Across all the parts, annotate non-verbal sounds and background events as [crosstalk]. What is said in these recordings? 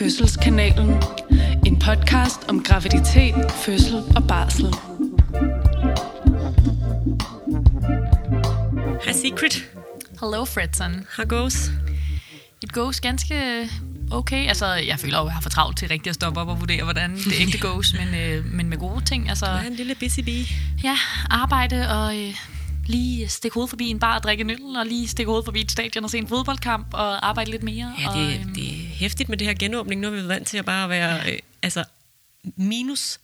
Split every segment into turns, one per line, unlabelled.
Fødselskanalen. En podcast om graviditet, fødsel og barsel.
Hej Secret.
Hello, Fredson.
How goes?
It goes ganske okay. Altså, jeg føler jo, at jeg har for travlt til rigtig at stoppe op og vurdere, hvordan det ægte goes, men, øh, men med gode ting. Altså,
Du er en lille busy bee.
ja, arbejde og øh, lige stikke hovedet forbi en bar og drikke en øl, og lige stikke hovedet forbi et stadion og se en fodboldkamp og arbejde lidt mere.
Ja,
og,
det,
øhm,
det hæftigt med det her genåbning. Nu er vi vant til at bare være øh, altså, minus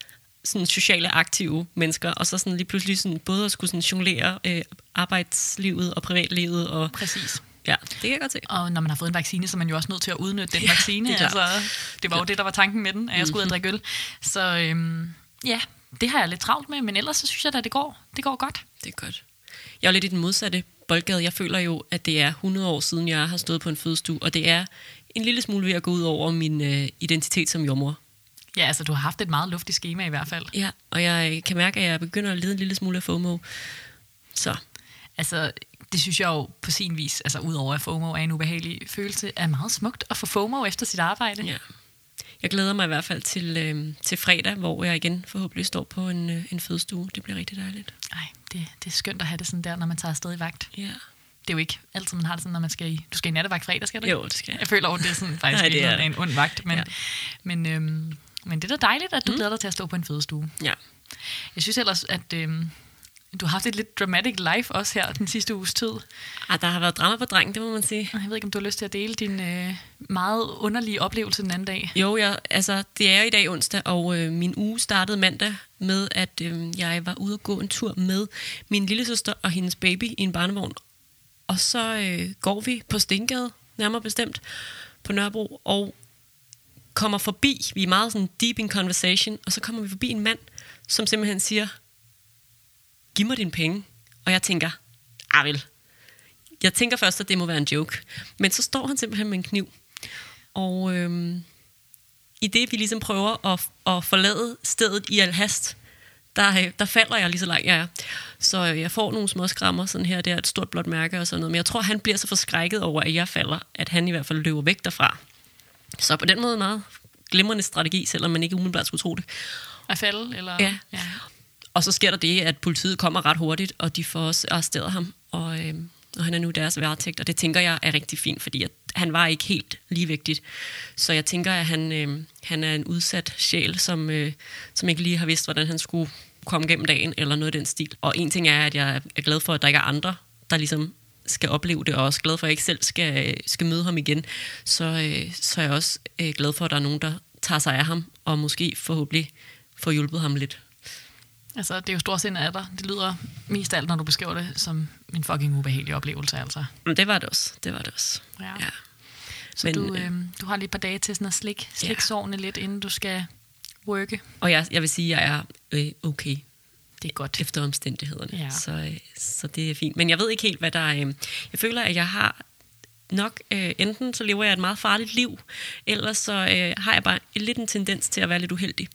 sådan sociale aktive mennesker, og så sådan lige pludselig sådan, både at skulle sådan jonglere øh, arbejdslivet og privatlivet. Og,
Præcis.
ja, det kan jeg godt se.
Og når man har fået en vaccine, så er man jo også nødt til at udnytte den
Ja,
vaccine.
det
altså, det var jo det, der var tanken med den, at jeg skulle ud og drikke øl. Så øhm, ja, det har jeg lidt travlt med, men ellers så synes jeg da, det går, det går godt.
Det er godt. Jeg er lidt i den modsatte boldgade. Jeg føler jo, at det er 100 år siden, jeg har stået på en fødestue, og det er en lille smule ved at gå ud over min øh, identitet som jordmor.
Ja, altså du har haft et meget luftigt schema i hvert fald.
Ja, og jeg kan mærke, at jeg begynder at lide en lille smule af FOMO. Så
Altså, det synes jeg jo på sin vis, altså udover at FOMO er en ubehagelig følelse, er meget smukt at få FOMO efter sit arbejde.
ja. Jeg glæder mig i hvert fald til, øh, til fredag, hvor jeg igen forhåbentlig står på en, øh, en fødestue. Det bliver rigtig dejligt.
Ej, det, det er skønt at have det sådan der, når man tager afsted i vagt.
Ja.
Det er jo ikke altid, man har det sådan, når man skal i... Du skal i nattevagt fredag, skal du?
Jo, det skal jeg.
Jeg føler over, det er sådan [laughs] faktisk
Nej, det er
en ond vagt. Men,
Ja.
men, øhm, men det er da dejligt, at du mm. glæder dig til at stå på en fødestue.
Ja.
Jeg synes ellers, at øhm, du har haft et lidt dramatic life også her den sidste uges tid.
Ah, der har været drama på drengen, det må man sige.
Jeg ved ikke, om du har lyst til at dele din øh, meget underlige oplevelse den anden dag.
Jo, jeg, altså, det er i dag onsdag, og øh, min uge startede mandag med, at øh, jeg var ude og gå en tur med min lille søster og hendes baby i en barnevogn. Og så øh, går vi på Stengade, nærmere bestemt, på Nørrebro, og kommer forbi, vi er meget sådan deep in conversation, og så kommer vi forbi en mand, som simpelthen siger, giv mig dine penge. Og jeg tænker, ah vel. Jeg tænker først, at det må være en joke. Men så står han simpelthen med en kniv. Og øhm, i det, vi ligesom prøver at, at forlade stedet i al hast, der, øh, der falder jeg lige så langt jeg er. Så øh, jeg får nogle små skrammer, sådan her, det er et stort blåt mærke og sådan noget. Men jeg tror, han bliver så forskrækket over, at jeg falder, at han i hvert fald løber væk derfra. Så på den måde meget glimrende strategi, selvom man ikke umiddelbart skulle tro det.
At falde? Eller?
Ja.
ja.
Og så sker der det, at politiet kommer ret hurtigt, og de får også arresteret ham. Og, øh, og han er nu deres varetægt, og det tænker jeg er rigtig fint, fordi at han var ikke helt ligevægtigt. Så jeg tænker, at han, øh, han er en udsat sjæl, som, øh, som ikke lige har vidst, hvordan han skulle komme gennem dagen, eller noget i den stil. Og en ting er, at jeg er glad for, at der ikke er andre, der ligesom skal opleve det, og også glad for, at jeg ikke selv skal, skal møde ham igen. Så, øh, så er jeg også øh, glad for, at der er nogen, der tager sig af ham, og måske forhåbentlig får hjulpet ham lidt.
Altså, det er jo storsindet af dig. Det lyder mest af alt, når du beskriver det som en fucking ubehagelig oplevelse, altså.
Men det var det også. Det var det også.
Ja.
ja.
Så
Men,
du,
øh,
øh, du har lige et par dage til sådan at slik, slik
Ja.
sårene lidt, inden du skal worke.
Og jeg, jeg vil sige, at jeg er øh, okay
Det er godt.
efter omstændighederne.
Ja.
Så, øh, så det er fint. Men jeg ved ikke helt, hvad der er... Øh, jeg føler, at jeg har nok... Øh, enten så lever jeg et meget farligt liv, eller så øh, har jeg bare lidt en tendens til at være lidt uheldig.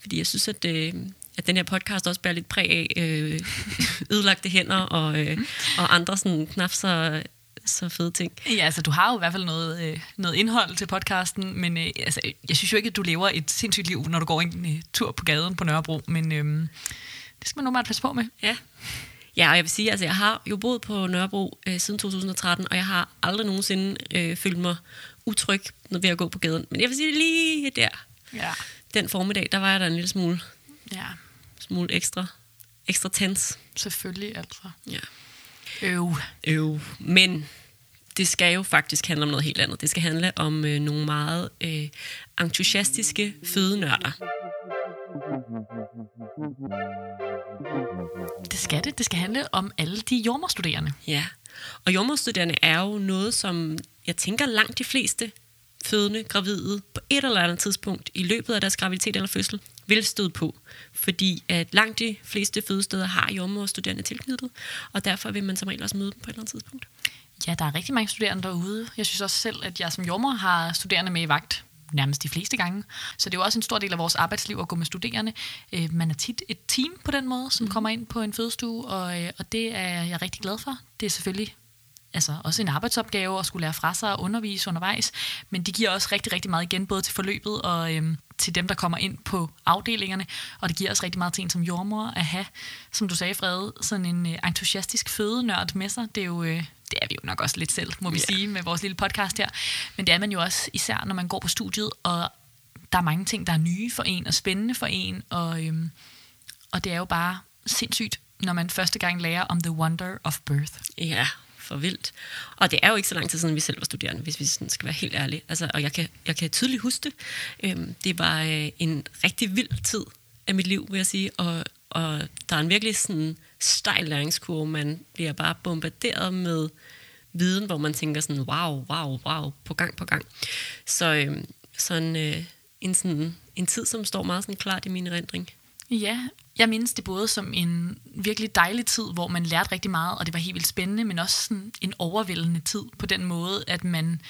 Fordi jeg synes, at... Øh, at den her podcast også bærer lidt præg af øh, [laughs] ødelagte hænder og, øh, og andre sådan knap så, [laughs] så fede ting.
Ja, altså du har jo i hvert fald noget, øh, noget indhold til podcasten, men øh, altså, jeg synes jo ikke, at du lever et sindssygt liv, når du går en øh, tur på gaden på Nørrebro, men øh, det skal man normalt passe på med.
Ja. Ja, og jeg vil sige, altså jeg har jo boet på Nørrebro øh, siden 2013, og jeg har aldrig nogensinde øh, følt mig utryg når ved at gå på gaden. Men jeg vil sige, lige der,
Ja.
den formiddag, der var jeg der en lille smule,
Ja,
smule ekstra, ekstra tens.
selvfølgelig altså.
Ja.
Øv.
Øv. Men det skal jo faktisk handle om noget helt andet. Det skal handle om øh, nogle meget øh, entusiastiske fødenørder.
Det skal det. Det skal handle om alle de jordmorstuderende.
Ja, og jordmorstuderende er jo noget, som jeg tænker langt de fleste fødende, gravide, på et eller andet tidspunkt i løbet af deres graviditet eller fødsel, vil støde på. Fordi at langt de fleste fødesteder har jordmorstuderende tilknyttet, og derfor vil man som regel også møde dem på et eller andet tidspunkt.
Ja, der er rigtig mange studerende derude. Jeg synes også selv, at jeg som jordmor har studerende med i vagt nærmest de fleste gange. Så det er jo også en stor del af vores arbejdsliv at gå med studerende. Øh, Man er tit et team på den måde, som kommer ind på en fødestue, og, øh, og det er jeg rigtig glad for. Det er selvfølgelig altså også en arbejdsopgave at skulle lære fra sig og undervise undervejs, men de giver også rigtig, rigtig meget igen, både til forløbet og øhm, til dem, der kommer ind på afdelingerne, og det giver også rigtig meget til en som jordmor at have, som du sagde, Frede, sådan en øh, entusiastisk fødenørd med sig. Det er jo... Øh, det er vi jo nok også lidt selv, må vi yeah. sige, med vores lille podcast her. Men det er man jo også, især når man går på studiet, og der er mange ting, der er nye for en, og spændende for en, og, øhm, og det er jo bare sindssygt, når man første gang lærer om the wonder of birth.
Ja, for vildt. Og det er jo ikke så lang tid siden, vi selv var studerende, hvis vi sådan skal være helt ærlige. Altså, og jeg kan, jeg kan tydeligt huske det. Øhm, det var øh, en rigtig vild tid af mit liv, vil jeg sige. Og, og der er en virkelig sådan stejl læringskurve. Man bliver bare bombarderet med viden, hvor man tænker sådan, wow, wow, wow, på gang på gang. Så øh, sådan øh, en, sådan, en tid, som står meget sådan klart i min erindring.
Ja, jeg mindes det både som en virkelig dejlig tid, hvor man lærte rigtig meget, og det var helt vildt spændende, men også sådan en overvældende tid på den måde, at man,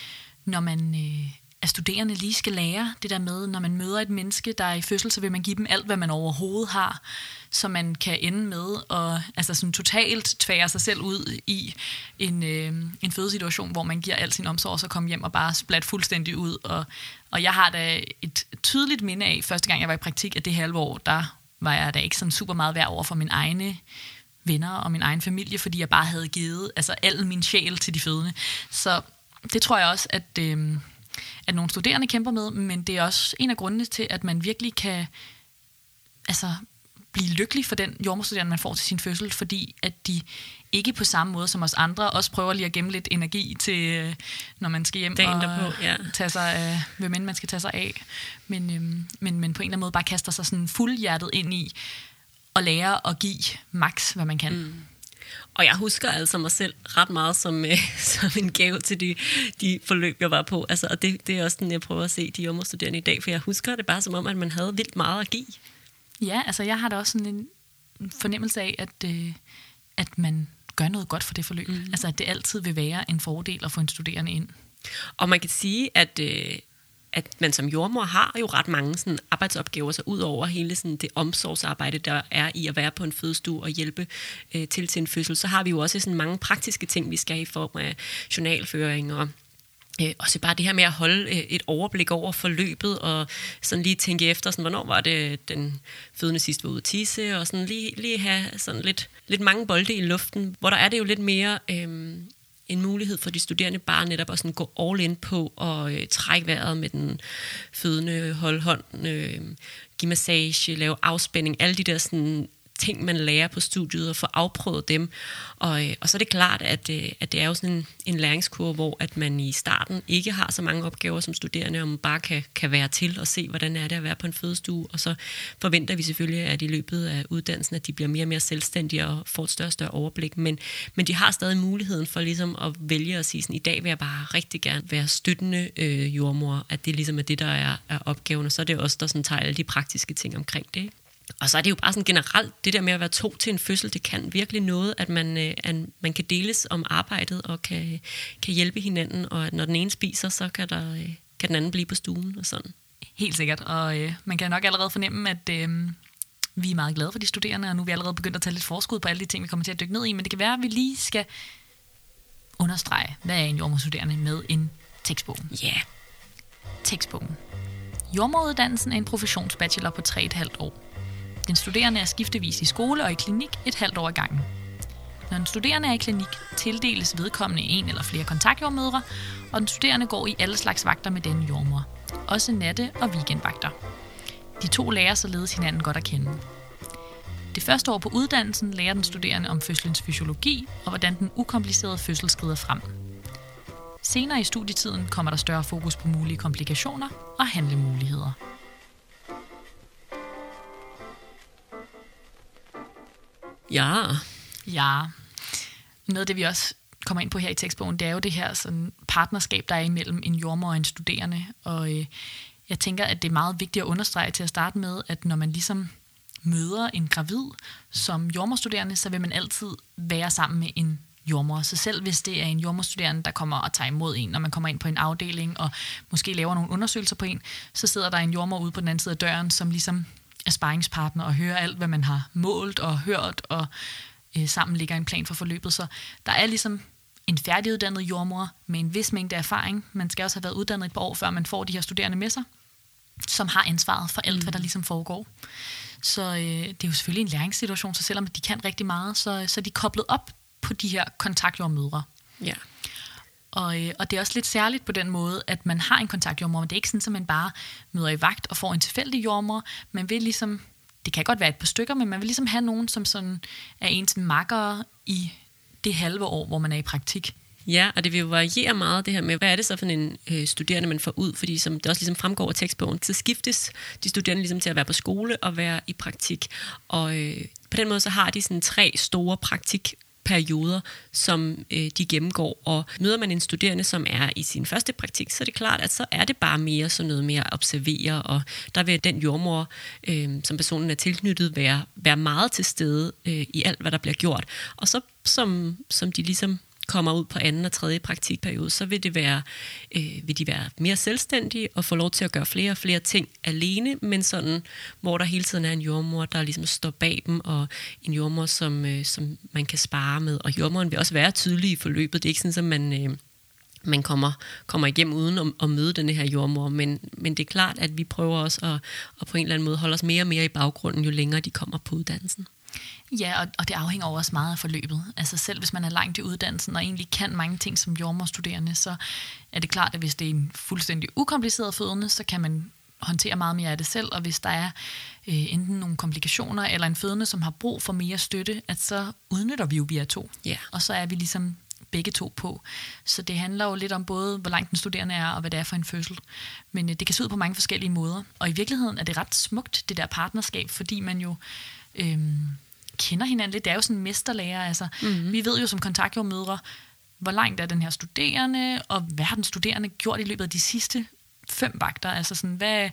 når man øh, er studerende, lige skal lære det der med, når man møder et menneske, der er i fødsel, så vil man give dem alt, hvad man overhovedet har, så man kan ende med at altså sådan totalt tvære sig selv ud i en, øh, en fødesituation, hvor man giver al sin omsorg, og så kommer hjem og bare splat fuldstændig ud. Og, og jeg har da et tydeligt minde af, første gang jeg var i praktik, at det halve år, der var jeg da ikke sådan super meget værd over for mine egne venner og min egen familie, fordi jeg bare havde givet altså al min sjæl til de fødende. Så det tror jeg også, at, øh, at nogle studerende kæmper med, men det er også en af grundene til, at man virkelig kan altså, blive lykkelig for den jordmorstuderende, man får til sin fødsel, fordi at de ikke på samme måde som os andre også prøver lige at gemme lidt energi til, øh, når man skal hjem
Dagen
og
derpå, ja.
tage sig af, hvem end man skal tage sig af. Men, øhm, men, men på en eller anden måde bare kaster sig sådan fuldhjertet ind i at lære at give max, hvad man kan. Mm.
Og jeg husker altså mig selv ret meget som, øh, [laughs] som en gave til de, de forløb, jeg var på. Altså, og det, det er også sådan, jeg prøver at se de jordmorstuderende i dag, for jeg husker det bare som om, at man havde vildt meget at give.
Ja, altså jeg har da også sådan en fornemmelse af, at, øh, at man gør noget godt for det forløb. Mm. Altså at det altid vil være en fordel at få en studerende ind.
Og man kan sige, at, øh, at man som jordmor har jo ret mange sådan, arbejdsopgaver, så ud over hele sådan, det omsorgsarbejde, der er i at være på en fødestue og hjælpe øh, til til en fødsel, så har vi jo også sådan mange praktiske ting, vi skal i form af journalføring og Øh, og så bare det her med at holde øh, et overblik over forløbet, og sådan lige tænke efter, sådan, hvornår var det, den fødende sidst var ude at tisse, og sådan lige, lige have sådan lidt, lidt mange bolde i luften, hvor der er det jo lidt mere øh, en mulighed for de studerende bare netop at sådan gå all in på og øh, trække vejret med den fødende, holde hånd, øh, give massage, lave afspænding, alle de der sådan ting, man lærer på studiet, og få afprøvet dem. Og, øh, og så er det klart, at, øh, at det er jo sådan en, en læringskurve, hvor at man i starten ikke har så mange opgaver som studerende, og man bare kan, kan være til og se, hvordan er det at være på en fødestue. Og så forventer vi selvfølgelig, at i løbet af uddannelsen, at de bliver mere og mere selvstændige og får et større og større overblik. Men, men de har stadig muligheden for ligesom at vælge at sige, sådan, i dag vil jeg bare rigtig gerne være støttende øh, jordmor, at det ligesom er det, der er, er opgaven. Og så er det også der sådan tager alle de praktiske ting omkring det. Ikke? Og så er det jo bare sådan generelt, det der med at være to til en fødsel, det kan virkelig noget, at man, øh, at man kan deles om arbejdet og kan, kan hjælpe hinanden, og at når den ene spiser, så kan, der, øh, kan den anden blive på stuen og sådan.
Helt sikkert, og øh, man kan nok allerede fornemme, at øh, vi er meget glade for de studerende, og nu er vi allerede begyndt at tage lidt forskud på alle de ting, vi kommer til at dykke ned i, men det kan være, at vi lige skal understrege, hvad er en jordmorstuderende med en tekstbog?
Ja. Yeah.
Tekstbogen. Jordmoruddannelsen er en professionsbachelor på 3,5 år. Den studerende er skiftevis i skole og i klinik et halvt år ad gangen. Når en studerende er i klinik, tildeles vedkommende en eller flere kontaktjordmødre, og den studerende går i alle slags vagter med denne jordmor. Også natte- og weekendvagter. De to lærer således hinanden godt at kende. Det første år på uddannelsen lærer den studerende om fødselens fysiologi og hvordan den ukomplicerede fødsel skrider frem. Senere i studietiden kommer der større fokus på mulige komplikationer og handlemuligheder.
Ja.
Ja. Noget af det, vi også kommer ind på her i tekstbogen, det er jo det her sådan partnerskab, der er imellem en jordmor og en studerende. Og øh, jeg tænker, at det er meget vigtigt at understrege til at starte med, at når man ligesom møder en gravid som jordmorstuderende, så vil man altid være sammen med en jordmor. Så selv hvis det er en jordmorstuderende, der kommer og tager imod en, når man kommer ind på en afdeling og måske laver nogle undersøgelser på en, så sidder der en jordmor ude på den anden side af døren, som ligesom sparringspartner og høre alt, hvad man har målt og hørt, og øh, sammen ligger en plan for forløbet. Så der er ligesom en færdiguddannet jordmor med en vis mængde erfaring. Man skal også have været uddannet et par år, før man får de her studerende med sig, som har ansvaret for alt, mm. hvad der ligesom foregår. Så øh, det er jo selvfølgelig en læringssituation, så selvom de kan rigtig meget, så, så er de koblet op på de her kontaktjordmødre.
Ja.
Og, øh, og det er også lidt særligt på den måde, at man har en kontaktjordmor, men det er ikke sådan, at man bare møder i vagt og får en tilfældig jordmor. Man vil ligesom, det kan godt være et par stykker, men man vil ligesom have nogen, som sådan er ens makker i det halve år, hvor man er i praktik.
Ja, og det vil jo variere meget det her med, hvad er det så for en øh, studerende, man får ud? Fordi som det også ligesom fremgår af tekstbogen, så skiftes de studerende ligesom til at være på skole og være i praktik. Og øh, på den måde så har de sådan tre store praktik perioder, som øh, de gennemgår. Og møder man en studerende, som er i sin første praktik, så er det klart, at så er det bare mere sådan noget mere at observere, og der vil den jordmor, øh, som personen er tilknyttet, være, være meget til stede øh, i alt, hvad der bliver gjort. Og så som, som de ligesom kommer ud på anden og tredje praktikperiode, så vil, det være, øh, vil de være mere selvstændige og få lov til at gøre flere og flere ting alene, men sådan, hvor der hele tiden er en jordmor, der ligesom står bag dem, og en jordmor, som, øh, som man kan spare med. Og jordmoren vil også være tydelig i forløbet. Det er ikke sådan, at man... Øh, man kommer, kommer igennem uden at, at møde den her jordmor, men, men det er klart, at vi prøver også at, at på en eller anden måde holde os mere og mere i baggrunden, jo længere de kommer på uddannelsen.
Ja, og, og det afhænger også meget af forløbet. Altså selv hvis man er langt i uddannelsen og egentlig kan mange ting som jordmorstuderende, så er det klart, at hvis det er en fuldstændig ukompliceret fødende, så kan man håndtere meget mere af det selv, og hvis der er øh, enten nogle komplikationer eller en fødende, som har brug for mere støtte, at så udnytter vi jo via to.
Ja.
Og så er vi ligesom begge to på. Så det handler jo lidt om både, hvor langt den studerende er, og hvad det er for en fødsel. Men øh, det kan se ud på mange forskellige måder. Og i virkeligheden er det ret smukt, det der partnerskab, fordi man jo... Øh, kender hinanden lidt. Det er jo sådan en mesterlærer. Altså. Mm-hmm. Vi ved jo som kontaktjordmødre, hvor langt er den her studerende, og hvad har den studerende gjort i løbet af de sidste fem vagter? Altså sådan, hvad,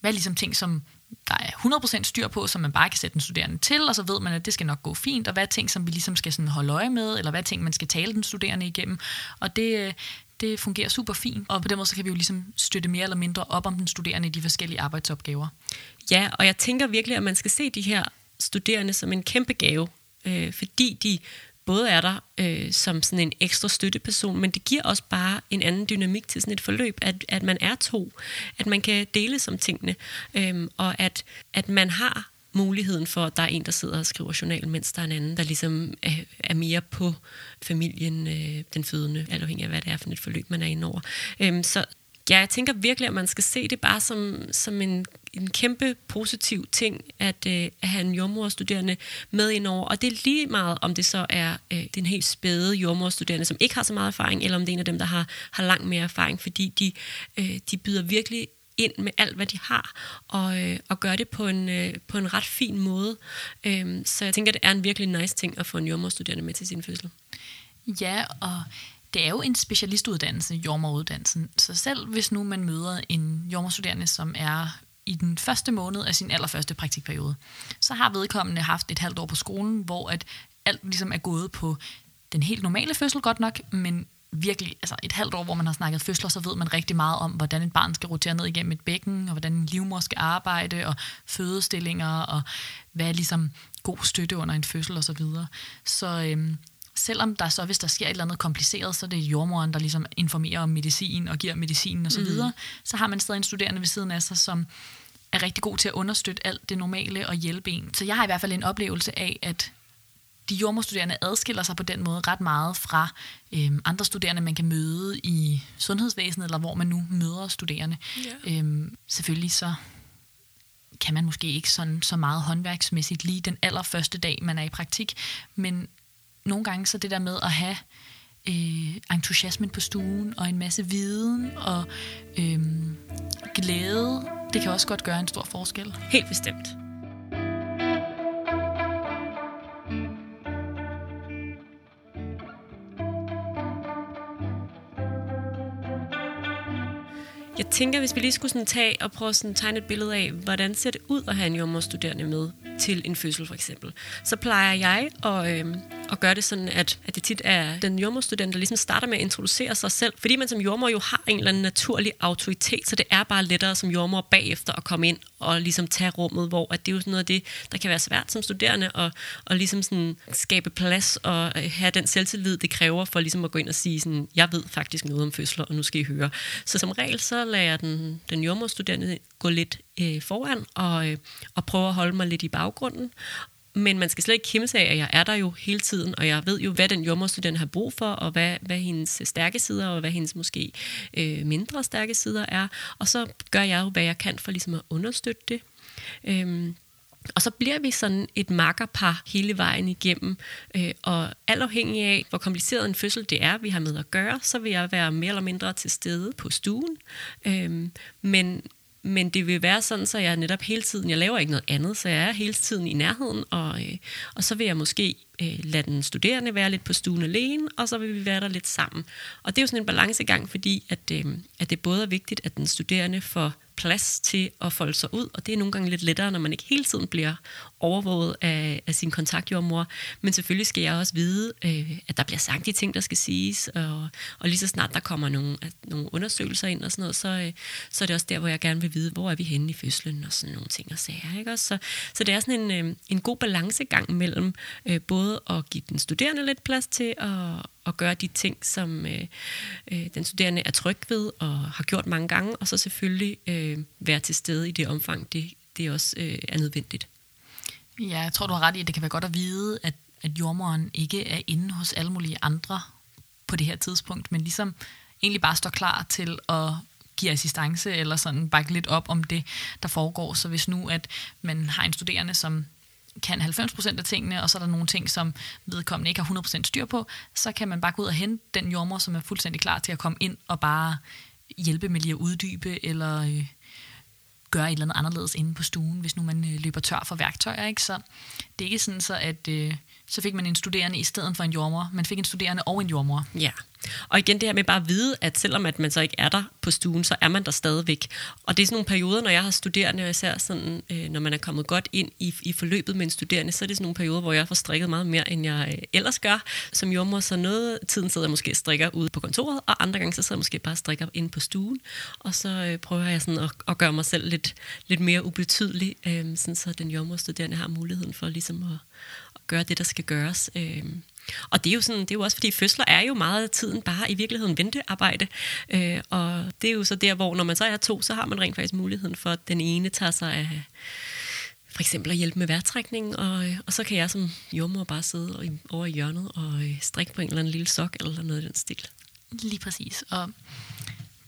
hvad er ligesom ting, som der er 100% styr på, som man bare kan sætte den studerende til, og så ved man, at det skal nok gå fint, og hvad er ting, som vi ligesom skal sådan holde øje med, eller hvad er ting, man skal tale den studerende igennem. Og det, det fungerer super fint, og på den måde så kan vi jo ligesom støtte mere eller mindre op om den studerende i de forskellige arbejdsopgaver.
Ja, og jeg tænker virkelig, at man skal se de her studerende som en kæmpe gave, øh, fordi de både er der øh, som sådan en ekstra støtteperson, men det giver også bare en anden dynamik til sådan et forløb, at, at man er to, at man kan dele som tingene, øh, og at, at man har muligheden for, at der er en, der sidder og skriver journal, mens der er en anden, der ligesom er, er mere på familien, øh, den fødende, alt afhængig af, hvad det er for et forløb, man er inde over. Øh, så ja, jeg tænker virkelig, at man skal se det bare som, som en en kæmpe positiv ting at, øh, at have en jordmorstuderende med indover. Og det er lige meget, om det så er øh, den helt spæde jordmorstuderende, som ikke har så meget erfaring, eller om det er en af dem, der har, har langt mere erfaring, fordi de, øh, de byder virkelig ind med alt, hvad de har, og, øh, og gør det på en, øh, på en ret fin måde. Øh, så jeg tænker, det er en virkelig nice ting at få en jordmorstuderende med til sin fødsel.
Ja, og det er jo en specialistuddannelse, jordmoruddannelsen. Så selv hvis nu man møder en jordmorstuderende, som er i den første måned af sin allerførste praktikperiode, så har vedkommende haft et halvt år på skolen, hvor at alt ligesom er gået på den helt normale fødsel godt nok, men virkelig altså et halvt år, hvor man har snakket fødsler, så ved man rigtig meget om, hvordan et barn skal rotere ned igennem et bækken, og hvordan en livmor skal arbejde, og fødestillinger, og hvad er ligesom god støtte under en fødsel osv. Så, videre. så øhm, selvom der så, hvis der sker et eller andet kompliceret, så er det jordmoren, der ligesom informerer om medicin og giver medicinen osv., så, mm. så har man stadig en studerende ved siden af sig, som er rigtig god til at understøtte alt det normale og hjælpe en. Så jeg har i hvert fald en oplevelse af, at de jordmorstuderende adskiller sig på den måde ret meget fra øhm, andre studerende, man kan møde i sundhedsvæsenet, eller hvor man nu møder studerende. Ja. Øhm, selvfølgelig så kan man måske ikke sådan så meget håndværksmæssigt lige den allerførste dag, man er i praktik, men nogle gange så det der med at have øh, entusiasmen på stuen og en masse viden og øh, glæde, det kan også godt gøre en stor forskel.
Helt bestemt. Jeg tænker, hvis vi lige skulle sådan tage og prøve at tegne et billede af, hvordan ser det ud at have en jordmorstuderende med til en fødsel for eksempel, så plejer jeg at, øh, og gøre det sådan, at, at det tit er den jordmorstudent, der ligesom starter med at introducere sig selv. Fordi man som jordmor jo har en eller anden naturlig autoritet, så det er bare lettere som jordmor bagefter at komme ind og ligesom tage rummet, hvor at det er jo sådan noget af det, der kan være svært som studerende, og, og ligesom sådan skabe plads og øh, have den selvtillid, det kræver for ligesom at gå ind og sige sådan, jeg ved faktisk noget om fødsler, og nu skal I høre. Så som regel, så lader jeg den, den jordmorstuderende gå lidt øh, foran og, øh, og prøve at holde mig lidt i baggrunden, men man skal slet ikke kæmpe af, at jeg er der jo hele tiden, og jeg ved jo, hvad den jordmorstuderende har brug for, og hvad, hvad hendes stærke sider, og hvad hendes måske øh, mindre stærke sider er. Og så gør jeg jo, hvad jeg kan for ligesom at understøtte det. Øhm, og så bliver vi sådan et makkerpar hele vejen igennem, øh, og alt afhængig af, hvor kompliceret en fødsel det er, vi har med at gøre, så vil jeg være mere eller mindre til stede på stuen. Øhm, men, men det vil være sådan, så jeg netop hele tiden, jeg laver ikke noget andet, så jeg er hele tiden i nærheden, og, øh, og så vil jeg måske øh, lade den studerende være lidt på stuen alene, og så vil vi være der lidt sammen. Og det er jo sådan en balancegang, fordi at, øh, at det både er vigtigt, at den studerende får plads til at folde sig ud, og det er nogle gange lidt lettere, når man ikke hele tiden bliver overvåget af, af sin kontaktjordmor. Men selvfølgelig skal jeg også vide, øh, at der bliver sagt de ting, der skal siges, og, og lige så snart der kommer nogle, nogle undersøgelser ind og sådan noget, så, øh, så er det også der, hvor jeg gerne vil vide, hvor er vi henne i fødslen og sådan nogle ting og sager. Ikke? Så, så det er sådan en, øh, en god balancegang mellem øh, både at give den studerende lidt plads til at, at gøre de ting, som øh, øh, den studerende er tryg ved og har gjort mange gange, og så selvfølgelig øh, være til stede i det omfang, det, det også øh, er nødvendigt.
Ja, jeg tror, du har ret i, at det kan være godt at vide, at, at jordmoren ikke er inde hos alle mulige andre på det her tidspunkt, men ligesom egentlig bare står klar til at give assistance eller sådan bakke lidt op om det, der foregår. Så hvis nu, at man har en studerende, som kan 90% af tingene, og så er der nogle ting, som vedkommende ikke har 100% styr på, så kan man bare gå ud og hente den jordmor, som er fuldstændig klar til at komme ind og bare hjælpe med lige at uddybe, eller øh, gøre et eller andet anderledes inde på stuen, hvis nu man øh, løber tør for værktøjer. Ikke? Så det er ikke sådan, så at øh, så fik man en studerende i stedet for en jordmor. Man fik en studerende og en jordmor.
Ja, og igen det her med bare at vide, at selvom at man så ikke er der på stuen, så er man der stadigvæk. Og det er sådan nogle perioder, når jeg har studerende, og især sådan, øh, når man er kommet godt ind i, i forløbet med en studerende, så er det sådan nogle perioder, hvor jeg får strikket meget mere, end jeg øh, ellers gør som jordmor. Så noget tiden sidder jeg måske og strikker ude på kontoret, og andre gange så sidder jeg måske bare og strikker inde på stuen. Og så øh, prøver jeg sådan at, at gøre mig selv lidt, lidt mere ubetydelig, øh, sådan så den jordmorstuderende har muligheden for ligesom at, at gøre det, der skal gøres. Øh, og det er jo sådan, det er jo også fordi fødsler er jo meget af tiden bare i virkeligheden ventearbejde. Øh, og det er jo så der, hvor når man så er to, så har man rent faktisk muligheden for, at den ene tager sig af for eksempel at hjælpe med vejrtrækningen, og, og så kan jeg som jordmor bare sidde over i hjørnet og øh, strikke på en eller anden lille sok eller noget i den stil.
Lige præcis. Og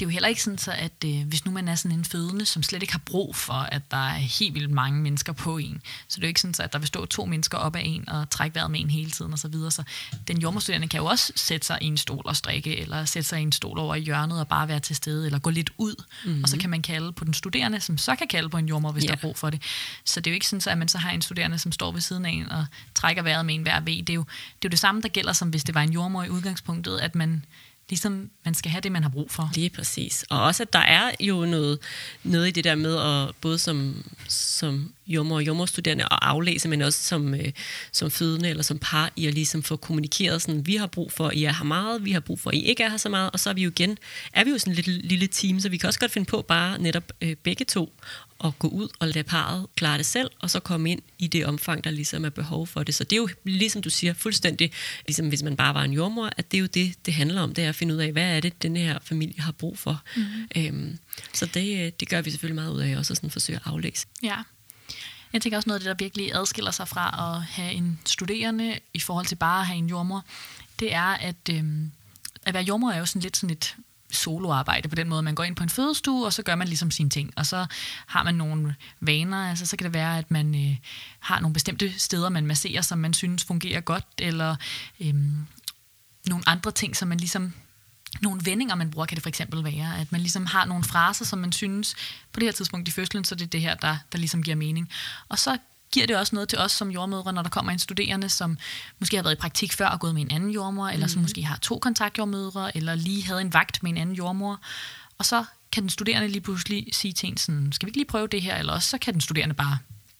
det er jo heller ikke sådan, så at øh, hvis nu man er sådan en fødende, som slet ikke har brug for, at der er helt vildt mange mennesker på en, så det er jo ikke sådan, så at der vil stå to mennesker op af en og trække vejret med en hele tiden osv. Så, videre. så den jordmorstuderende kan jo også sætte sig i en stol og strikke, eller sætte sig i en stol over i hjørnet og bare være til stede, eller gå lidt ud, mm-hmm. og så kan man kalde på den studerende, som så kan kalde på en jordmor, hvis yeah. der er brug for det. Så det er jo ikke sådan, så at man så har en studerende, som står ved siden af en og trækker vejret med en hver ved. Det er jo det, er jo det samme, der gælder, som hvis det var en jordmor i udgangspunktet, at man ligesom man skal have det, man har brug for.
Lige præcis. Og også, at der er jo noget, noget i det der med, at både som, som jommer og jommerstuderende at aflæse, men også som, øh, som fødende eller som par, i at ligesom få kommunikeret sådan, vi har brug for, at I er her meget, vi har brug for, at I ikke er her så meget, og så er vi jo igen, er vi jo sådan et lille, lille team, så vi kan også godt finde på bare netop øh, begge to at gå ud og lade parret klare det selv, og så komme ind i det omfang, der ligesom er behov for det. Så det er jo, ligesom du siger, fuldstændig, ligesom hvis man bare var en jordmor, at det er jo det, det handler om, det er at finde ud af, hvad er det, den her familie har brug for. Mm-hmm. Øhm, så det, øh, det gør vi selvfølgelig meget ud af, også at sådan forsøge at aflæse.
Ja. Jeg tænker også noget af det, der virkelig adskiller sig fra at have en studerende i forhold til bare at have en jordmor, det er, at, øh, at være jordmor er jo sådan lidt sådan et soloarbejde på den måde. Man går ind på en fødestue, og så gør man ligesom sine ting. Og så har man nogle vaner. Altså, så kan det være, at man øh, har nogle bestemte steder, man masserer, som man synes fungerer godt, eller øh, nogle andre ting, som man ligesom nogle vendinger, man bruger, kan det for eksempel være, at man ligesom har nogle fraser, som man synes, på det her tidspunkt i fødslen, så det er det her, der, der ligesom giver mening. Og så giver det også noget til os som jordmødre, når der kommer en studerende, som måske har været i praktik før og gået med en anden jordmor, eller som mhm. måske har to kontaktjordmødre, eller lige havde en vagt med en anden jordmor. Og så kan den studerende lige pludselig sige til en sådan, skal vi ikke lige prøve det her, eller også så kan den studerende bare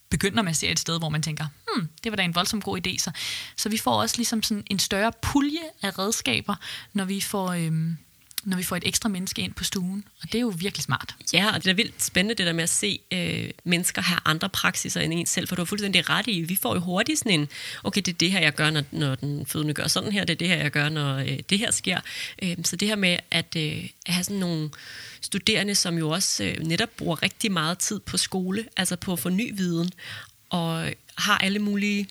begynder med at se et sted, hvor man tænker, hmm, det var da en voldsom god idé. Så, så vi får også ligesom sådan en større pulje af redskaber, når vi får... Øhm, når vi får et ekstra menneske ind på stuen, og det er jo virkelig smart.
Ja, og det er vildt spændende det der med at se øh, mennesker have andre praksiser end en selv, for du har fuldstændig ret i, vi får jo hurtigt sådan en, okay, det er det her, jeg gør, når, når den fødende gør sådan her, det er det her, jeg gør, når øh, det her sker. Øh, så det her med at, øh, at have sådan nogle studerende, som jo også øh, netop bruger rigtig meget tid på skole, altså på at få ny viden, og har alle mulige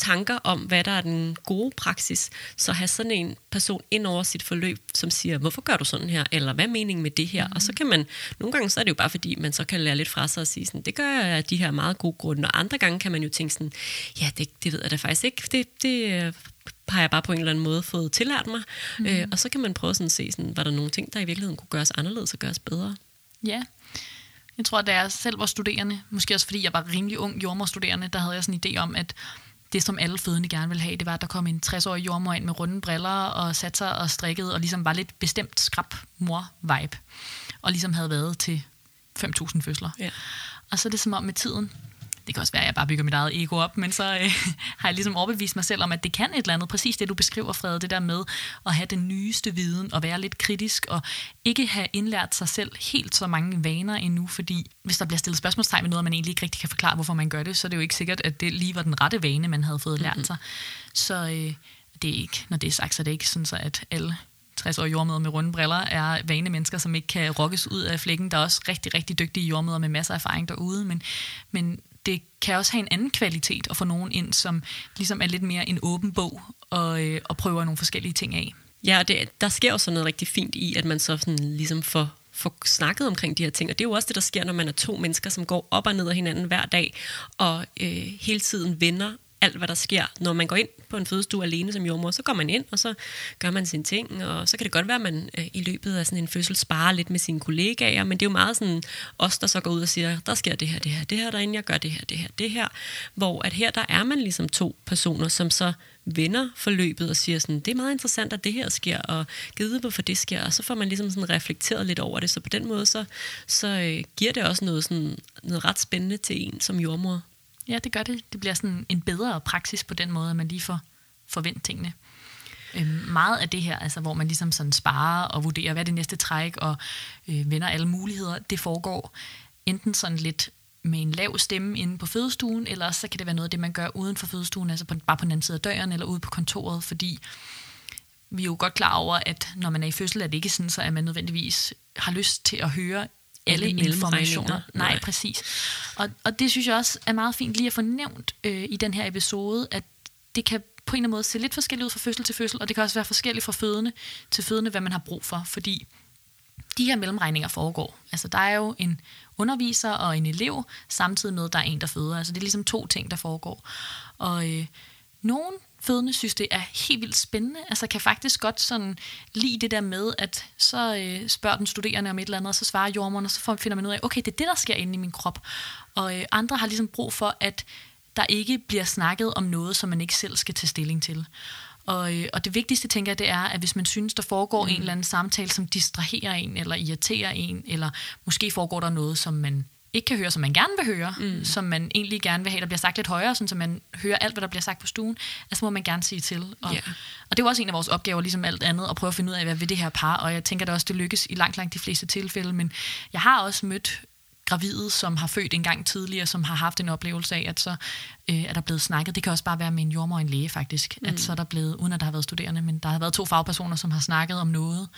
tanker om, hvad der er den gode praksis, så have sådan en person ind over sit forløb, som siger, hvorfor gør du sådan her, eller hvad er meningen med det her? Mm. Og så kan man, nogle gange så er det jo bare fordi, man så kan lære lidt fra sig og sige sådan, det gør jeg af de her meget gode grunde, og andre gange kan man jo tænke sådan, ja, det, det ved jeg da faktisk ikke, det, det øh, har jeg bare på en eller anden måde fået tillært mig, mm. øh, og så kan man prøve sådan at se, sådan, var der nogle ting, der i virkeligheden kunne gøres anderledes og gøres bedre?
Ja, jeg tror, da jeg selv var studerende, måske også fordi jeg var rimelig ung jordmorstuderende, der havde jeg sådan en idé om, at det, som alle fødende gerne ville have, det var, at der kom en 60-årig jordmor ind med runde briller og satte sig og strikkede, og ligesom var lidt bestemt skrab mor-vibe. Og ligesom havde været til 5.000 fødsler. Ja. Og så er det som om med tiden, det kan også være, at jeg bare bygger mit eget ego op, men så øh, har jeg ligesom overbevist mig selv om, at det kan et eller andet, præcis det du beskriver, Fred, det der med at have den nyeste viden og være lidt kritisk og ikke have indlært sig selv helt så mange vaner endnu, fordi hvis der bliver stillet spørgsmålstegn med noget, og man egentlig ikke rigtig kan forklare, hvorfor man gør det, så er det jo ikke sikkert, at det lige var den rette vane, man havde fået lært mm-hmm. sig. Så øh, det er ikke, når det er sagt, så er det ikke sådan, så at alle 60 år jordmøder med runde briller er vane mennesker, som ikke kan rokkes ud af flækken. Der er også rigtig, rigtig dygtige jordmøder med masser af erfaring derude, men, men det kan også have en anden kvalitet at få nogen ind, som ligesom er lidt mere en åben bog og, øh, og prøver nogle forskellige ting af.
Ja, det, der sker jo sådan noget rigtig fint i, at man så sådan ligesom får få snakket omkring de her ting. Og det er jo også det, der sker, når man er to mennesker, som går op og ned af hinanden hver dag, og øh, hele tiden vender alt, hvad der sker. Når man går ind på en fødestue alene som jordmor, så går man ind, og så gør man sine ting, og så kan det godt være, at man øh, i løbet af sådan en fødsel sparer lidt med sine kollegaer, men det er jo meget sådan os, der så går ud og siger, der sker det her, det her, det her derinde, jeg gør det her, det her, det her. Hvor at her, der er man ligesom to personer, som så vender forløbet og siger sådan, det er meget interessant, at det her sker, og givet hvorfor det sker, og så får man ligesom sådan reflekteret lidt over det, så på den måde, så, så øh, giver det også noget, sådan, noget ret spændende til en som jordmor.
Ja, det gør det. Det bliver sådan en bedre praksis på den måde, at man lige får forventet tingene. Øhm, meget af det her, altså, hvor man ligesom sådan sparer og vurderer, hvad er det næste træk, og øh, vender alle muligheder, det foregår enten sådan lidt med en lav stemme inde på fødestuen, eller så kan det være noget af det, man gør uden for fødestuen, altså på, bare på den anden side af døren, eller ude på kontoret, fordi vi er jo godt klar over, at når man er i fødsel, er det ikke sådan, så at man nødvendigvis har lyst til at høre alle informationer. Nej, Nej, præcis. Og, og det synes jeg også er meget fint lige at få nævnt øh, i den her episode, at det kan på en eller anden måde se lidt forskelligt ud fra fødsel til fødsel, og det kan også være forskelligt fra fødende til fødende, hvad man har brug for, fordi de her mellemregninger foregår. Altså, der er jo en underviser og en elev, samtidig med, at der er en, der føder. Altså, det er ligesom to ting, der foregår. Og øh, nogen fødende synes, det er helt vildt spændende. Altså kan faktisk godt sådan lide det der med, at så øh, spørger den studerende om et eller andet, og så svarer jordmoren, og så finder man ud af, okay, det er det, der sker inde i min krop. Og øh, andre har ligesom brug for, at der ikke bliver snakket om noget, som man ikke selv skal tage stilling til. Og, øh, og det vigtigste, tænker jeg, det er, at hvis man synes, der foregår mm. en eller anden samtale, som distraherer en, eller irriterer en, eller måske foregår der noget, som man ikke kan høre, som man gerne vil høre, mm. som man egentlig gerne vil have, der bliver sagt lidt højere, sådan, så man hører alt, hvad der bliver sagt på stuen, altså må man gerne sige til. Og, yeah. og det er jo også en af vores opgaver, ligesom alt andet, at prøve at finde ud af, hvad vil det her par, og jeg tænker da også, det lykkes i langt, langt de fleste tilfælde, men jeg har også mødt gravide, som har født en gang tidligere, som har haft en oplevelse af, at så øh, er der blevet snakket. Det kan også bare være med en jordmor og en læge, faktisk. Mm. At så er der blevet, uden at der har været studerende, men der har været to fagpersoner, som har snakket om noget,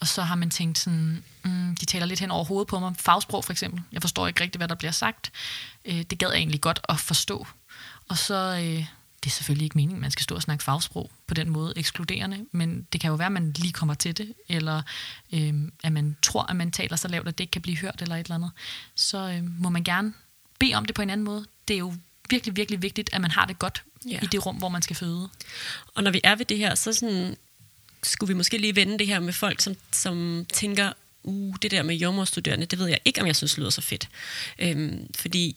og så har man tænkt sådan, mm, de taler lidt hen over hovedet på mig. Fagsprog for eksempel. Jeg forstår ikke rigtigt, hvad der bliver sagt. Øh, det gad jeg egentlig godt at forstå. Og så, øh, det er selvfølgelig ikke meningen, man skal stå og snakke fagsprog på den måde ekskluderende, men det kan jo være, at man lige kommer til det, eller øh, at man tror, at man taler så lavt, at det ikke kan blive hørt eller et eller andet. Så øh, må man gerne bede om det på en anden måde. Det er jo virkelig, virkelig vigtigt, at man har det godt ja. i det rum, hvor man skal føde.
Og når vi er ved det her, så sådan, skulle vi måske lige vende det her med folk, som, som tænker, uh, det der med jordmorstuderende, det ved jeg ikke, om jeg synes lyder så fedt. Øhm, fordi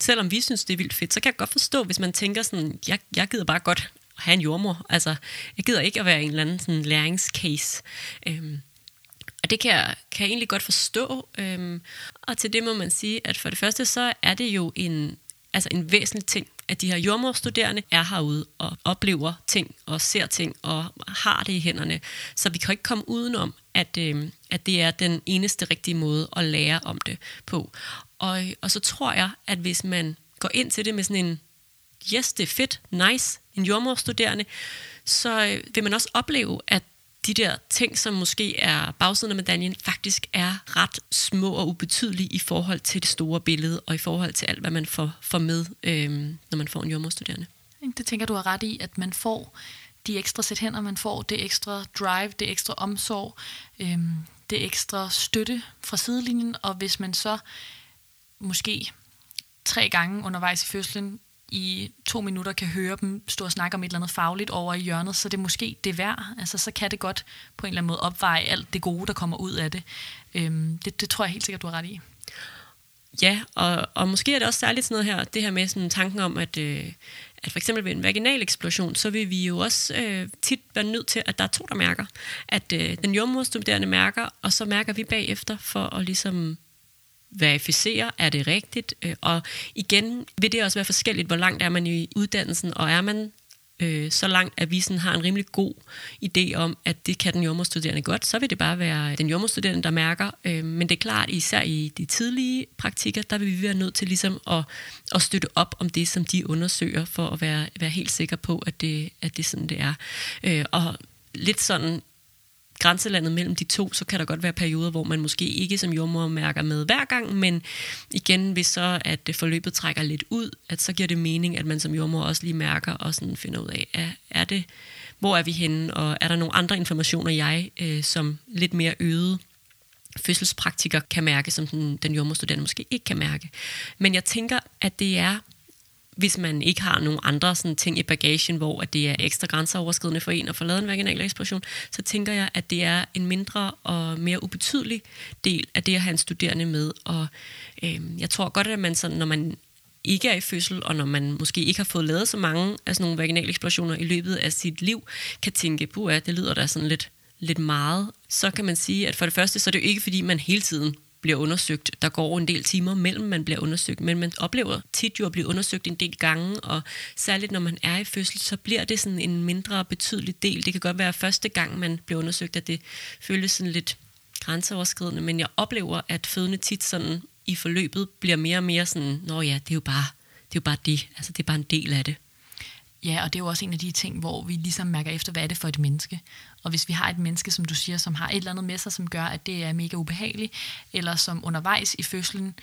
selvom vi synes, det er vildt fedt, så kan jeg godt forstå, hvis man tænker sådan, jeg, jeg gider bare godt at have en jordmor. Altså, jeg gider ikke at være en eller anden sådan læringscase. Øhm, og det kan jeg, kan jeg egentlig godt forstå. Øhm, og til det må man sige, at for det første, så er det jo en altså en væsentlig ting, at de her jordmorstuderende er herude og oplever ting og ser ting og har det i hænderne. Så vi kan ikke komme udenom, at, øh, at det er den eneste rigtige måde at lære om det på. Og, og så tror jeg, at hvis man går ind til det med sådan en, yes, det er fedt, nice, en jordmorstuderende, så øh, vil man også opleve, at de der ting, som måske er bagsiden af medaljen, faktisk er ret små og ubetydelige i forhold til det store billede, og i forhold til alt, hvad man får, får med, øh, når man får en jordmorstuderende.
Det tænker du har ret i, at man får de ekstra sæt hænder, man får det ekstra drive, det ekstra omsorg, øh, det ekstra støtte fra sidelinjen, og hvis man så måske tre gange undervejs i fødslen i to minutter kan høre dem stå og snakke om et eller andet fagligt over i hjørnet, så det er måske det værd. Altså, så kan det godt på en eller anden måde opveje alt det gode, der kommer ud af det. Øhm, det, det tror jeg helt sikkert, du har ret i.
Ja, og, og måske er det også særligt sådan noget her, det her med sådan tanken om, at, øh, at for eksempel ved en vaginal eksplosion, så vil vi jo også øh, tit være nødt til, at der er to, der mærker. At øh, den jordmorstuderende mærker, og så mærker vi bagefter for at ligesom verificere, er det rigtigt? Øh, og igen vil det også være forskelligt, hvor langt er man i uddannelsen, og er man øh, så langt, at vi sådan har en rimelig god idé om, at det kan den jordmorstuderende godt, så vil det bare være den jordmorstuderende, der mærker. Øh, men det er klart, især i de tidlige praktikker, der vil vi være nødt til ligesom at, at støtte op om det, som de undersøger, for at være, være helt sikker på, at det, at det er sådan, det er. Øh, og lidt sådan grænselandet mellem de to, så kan der godt være perioder, hvor man måske ikke som jordmor mærker med hver gang, men igen, hvis så at øh, forløbet trækker lidt ud, at så giver det mening, at man som jordmor også lige mærker og sådan finder ud af, er, er det, hvor er vi henne, og er der nogle andre informationer, jeg øh, som lidt mere øget fødselspraktiker kan mærke, som den, den jordmorstuderende måske ikke kan mærke. Men jeg tænker, at det er hvis man ikke har nogen andre sådan, ting i bagagen, hvor at det er ekstra grænseoverskridende for en at få lavet en vaginal eksplosion, så tænker jeg, at det er en mindre og mere ubetydelig del af det at have en studerende med. Og øh, jeg tror godt, at man sådan, når man ikke er i fødsel, og når man måske ikke har fået lavet så mange af sådan nogle vaginale eksplosioner i løbet af sit liv, kan tænke, at det lyder da sådan lidt, lidt meget. Så kan man sige, at for det første, så er det jo ikke, fordi man hele tiden bliver undersøgt. Der går en del timer mellem, man bliver undersøgt, men man oplever tit jo at blive undersøgt en del gange, og særligt når man er i fødsel, så bliver det sådan en mindre betydelig del. Det kan godt være første gang, man bliver undersøgt, at det føles sådan lidt grænseoverskridende, men jeg oplever, at fødende tit sådan i forløbet bliver mere og mere sådan, nå ja, det er jo bare det, er jo bare det. Altså, det er bare en del af det.
Ja, og det er jo også en af de ting, hvor vi ligesom mærker efter, hvad er det for et menneske. Og hvis vi har et menneske, som du siger, som har et eller andet med sig, som gør, at det er mega ubehageligt, eller som undervejs i fødslen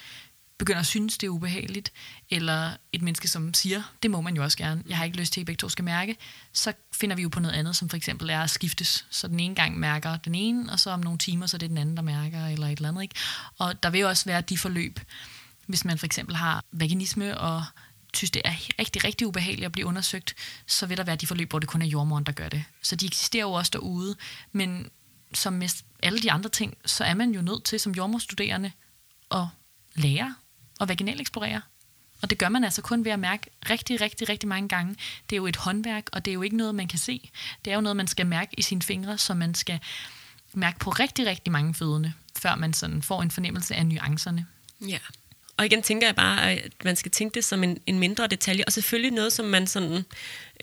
begynder at synes, det er ubehageligt, eller et menneske, som siger, det må man jo også gerne, jeg har ikke lyst til, at begge to skal mærke, så finder vi jo på noget andet, som for eksempel er at skiftes. Så den ene gang mærker den ene, og så om nogle timer, så er det den anden, der mærker, eller et eller andet. Ikke? Og der vil jo også være de forløb, hvis man for eksempel har vaginisme og synes, det er rigtig, rigtig ubehageligt at blive undersøgt, så vil der være de forløb, hvor det kun er jordmoren, der gør det. Så de eksisterer jo også derude, men som med alle de andre ting, så er man jo nødt til som jordmorstuderende at lære og vaginal eksplorere. Og det gør man altså kun ved at mærke rigtig, rigtig, rigtig mange gange. Det er jo et håndværk, og det er jo ikke noget, man kan se. Det er jo noget, man skal mærke i sine fingre, så man skal mærke på rigtig, rigtig mange fødende, før man sådan får en fornemmelse af nuancerne.
Ja, og igen tænker jeg bare, at man skal tænke det som en, en mindre detalje, og selvfølgelig noget, som man sådan,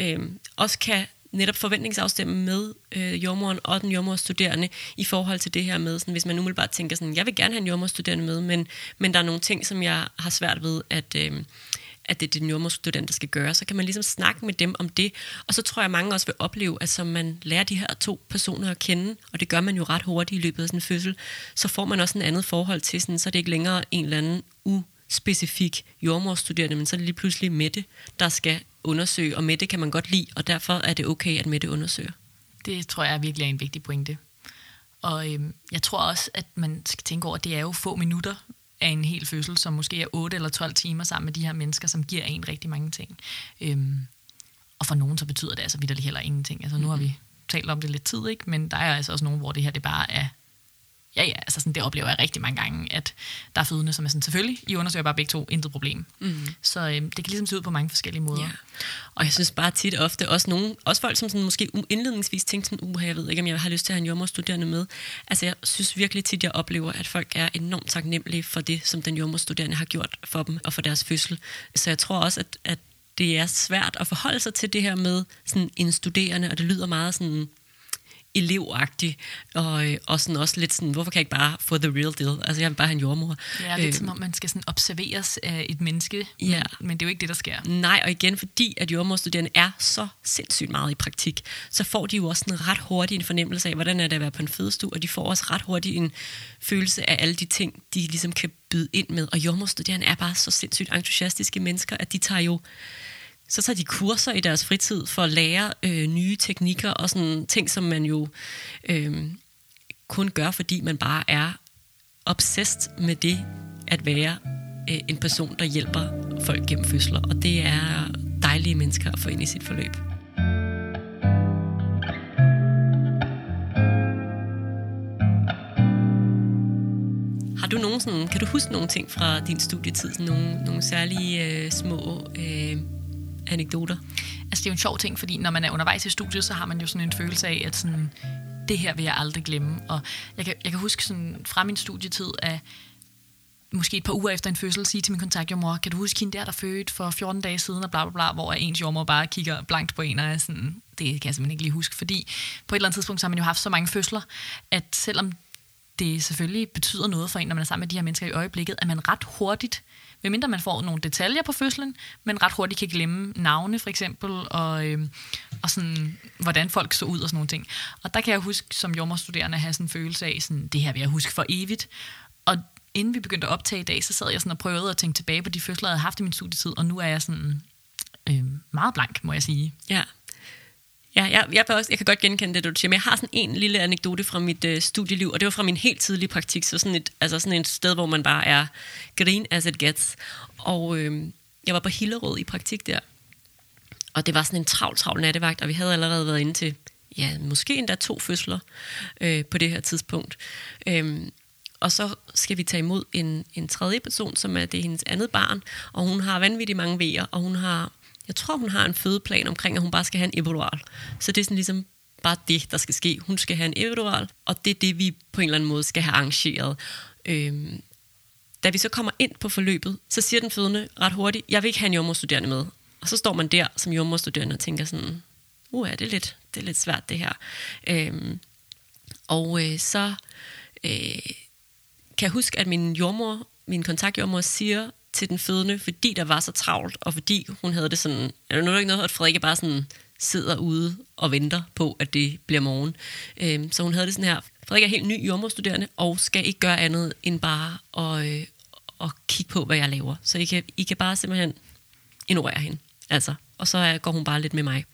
øh, også kan netop forventningsafstemme med øh, jordmoren og den jordmorstuderende i forhold til det her med, sådan, hvis man umiddelbart tænker sådan, jeg vil gerne have en jordmorstuderende med, men, men der er nogle ting, som jeg har svært ved, at, øh, at det er din jordmorstudent, der skal gøre, så kan man ligesom snakke med dem om det. Og så tror jeg, at mange også vil opleve, at som man lærer de her to personer at kende, og det gør man jo ret hurtigt i løbet af sådan en fødsel, så får man også en andet forhold til sådan, så det er ikke længere en eller anden uspecifik jordmorstuderende, men så er det lige pludselig Mette, der skal undersøge, og Mette kan man godt lide, og derfor er det okay, at Mette undersøger.
Det tror jeg virkelig er en vigtig pointe. Og øhm, jeg tror også, at man skal tænke over, at det er jo få minutter, af en hel fødsel, som måske er 8 eller 12 timer sammen med de her mennesker, som giver en rigtig mange ting. Øhm, og for nogen så betyder det altså vidderligt heller ingenting. Altså nu har vi talt om det lidt tid, ikke? men der er altså også nogen, hvor det her det bare er Ja, ja, altså sådan, det oplever jeg rigtig mange gange, at der er fødende, som er sådan, selvfølgelig, I undersøger bare begge to, intet problem. Mm. Så øh, det kan ligesom se ud på mange forskellige måder.
Ja. Og jeg synes bare tit ofte, også, nogen, også folk, som sådan måske indledningsvis tænker sådan, uh, jeg ved ikke, om jeg har lyst til at have en jordmorstuderende med. Altså jeg synes virkelig tit, jeg oplever, at folk er enormt taknemmelige for det, som den jordmorstuderende har gjort for dem og for deres fødsel. Så jeg tror også, at, at det er svært at forholde sig til det her med sådan en studerende, og det lyder meget sådan elevagtig, og, øh, og sådan også lidt sådan, hvorfor kan jeg ikke bare få the real deal? Altså, jeg vil bare have en jordmor.
Ja, lidt øh, som om man skal sådan observeres af et menneske, ja. men, men det er jo ikke det, der sker.
Nej, og igen, fordi at jordmorstuderende er så sindssygt meget i praktik, så får de jo også en ret hurtigt en fornemmelse af, hvordan er det at være på en fødestue, og de får også ret hurtigt en følelse af alle de ting, de ligesom kan byde ind med. Og jordmorstuderende er bare så sindssygt entusiastiske mennesker, at de tager jo så tager de kurser i deres fritid for at lære øh, nye teknikker og sådan ting, som man jo øh, kun gør, fordi man bare er obsessed med det at være øh, en person, der hjælper folk gennem fødsler. Og det er dejlige mennesker at få ind i sit forløb. Har du nogen sådan, kan du huske nogle ting fra din studietid, sådan nogle, nogle særlige øh, små øh, anekdoter?
Altså det er jo en sjov ting, fordi når man er undervejs i studiet, så har man jo sådan en følelse af, at sådan, det her vil jeg aldrig glemme. Og jeg kan, jeg kan huske sådan, fra min studietid, at måske et par uger efter en fødsel, sige til min kontaktjordmor, kan du huske hende der, der fødte for 14 dage siden, og bla bla bla, hvor ens jordmor bare kigger blankt på en, og er sådan, det kan jeg simpelthen ikke lige huske, fordi på et eller andet tidspunkt, så har man jo haft så mange fødsler, at selvom det selvfølgelig betyder noget for en, når man er sammen med de her mennesker i øjeblikket, at man ret hurtigt medmindre man får nogle detaljer på fødslen, men ret hurtigt kan glemme navne for eksempel, og, øh, og sådan, hvordan folk så ud og sådan nogle ting. Og der kan jeg huske som jordmorstuderende have sådan en følelse af, sådan, det her vil jeg huske for evigt. Og inden vi begyndte at optage i dag, så sad jeg sådan og prøvede at tænke tilbage på de fødsler, jeg havde haft i min studietid, og nu er jeg sådan øh, meget blank, må jeg sige.
Ja, Ja, jeg, jeg, også, jeg kan godt genkende det, du siger, men jeg har sådan en lille anekdote fra mit øh, studieliv, og det var fra min helt tidlige praktik, så sådan et, altså sådan et sted, hvor man bare er green as it gets. Og øh, jeg var på Hillerød i praktik der, og det var sådan en travl, travl nattevagt, og vi havde allerede været inde til, ja, måske endda to fødsler øh, på det her tidspunkt. Øh, og så skal vi tage imod en, en tredje person, som er det er hendes andet barn, og hun har vanvittigt mange vejer, og hun har jeg tror, hun har en fødeplan omkring, at hun bare skal have en epidural. Så det er sådan ligesom bare det, der skal ske. Hun skal have en epidural, og det er det, vi på en eller anden måde skal have arrangeret. Øhm, da vi så kommer ind på forløbet, så siger den fødende ret hurtigt, jeg vil ikke have en jordmorstuderende med. Og så står man der som jordmorstuderende og tænker sådan, uh, er det lidt, det er lidt svært det her. Øhm, og øh, så øh, kan jeg huske, at min jordmor, min kontaktjordmor siger til den fødende, fordi der var så travlt, og fordi hun havde det sådan, er der ikke noget, at Frederikke bare sådan sidder ude og venter på, at det bliver morgen. Øhm, så hun havde det sådan her, Frederik er helt ny jordmorstuderende, og skal ikke gøre andet end bare at, øh, at kigge på, hvad jeg laver. Så I kan, I kan bare simpelthen ignorere hende. Altså, og så går hun bare lidt med mig.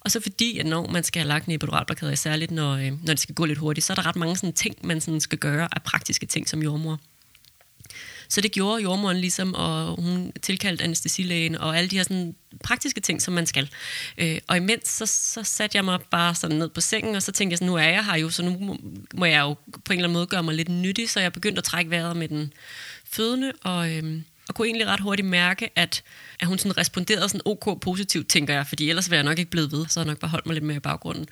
Og så fordi, at når man skal have lagt en epiduralblokade, særligt når, øh, når det skal gå lidt hurtigt, så er der ret mange sådan ting, man sådan skal gøre af praktiske ting som jordmor. Så det gjorde jordmoren ligesom, og hun tilkaldte anestesilægen og alle de her sådan praktiske ting, som man skal. Øh, og imens så, så satte jeg mig bare sådan ned på sengen, og så tænkte jeg sådan, nu er jeg her jo, så nu må, må jeg jo på en eller anden måde gøre mig lidt nyttig, så jeg begyndte at trække vejret med den fødende, og, Øh, og kunne egentlig ret hurtigt mærke, at, at hun sådan responderede sådan ok positivt, tænker jeg, fordi ellers ville jeg nok ikke blevet ved, så jeg nok bare holdt mig lidt mere i baggrunden.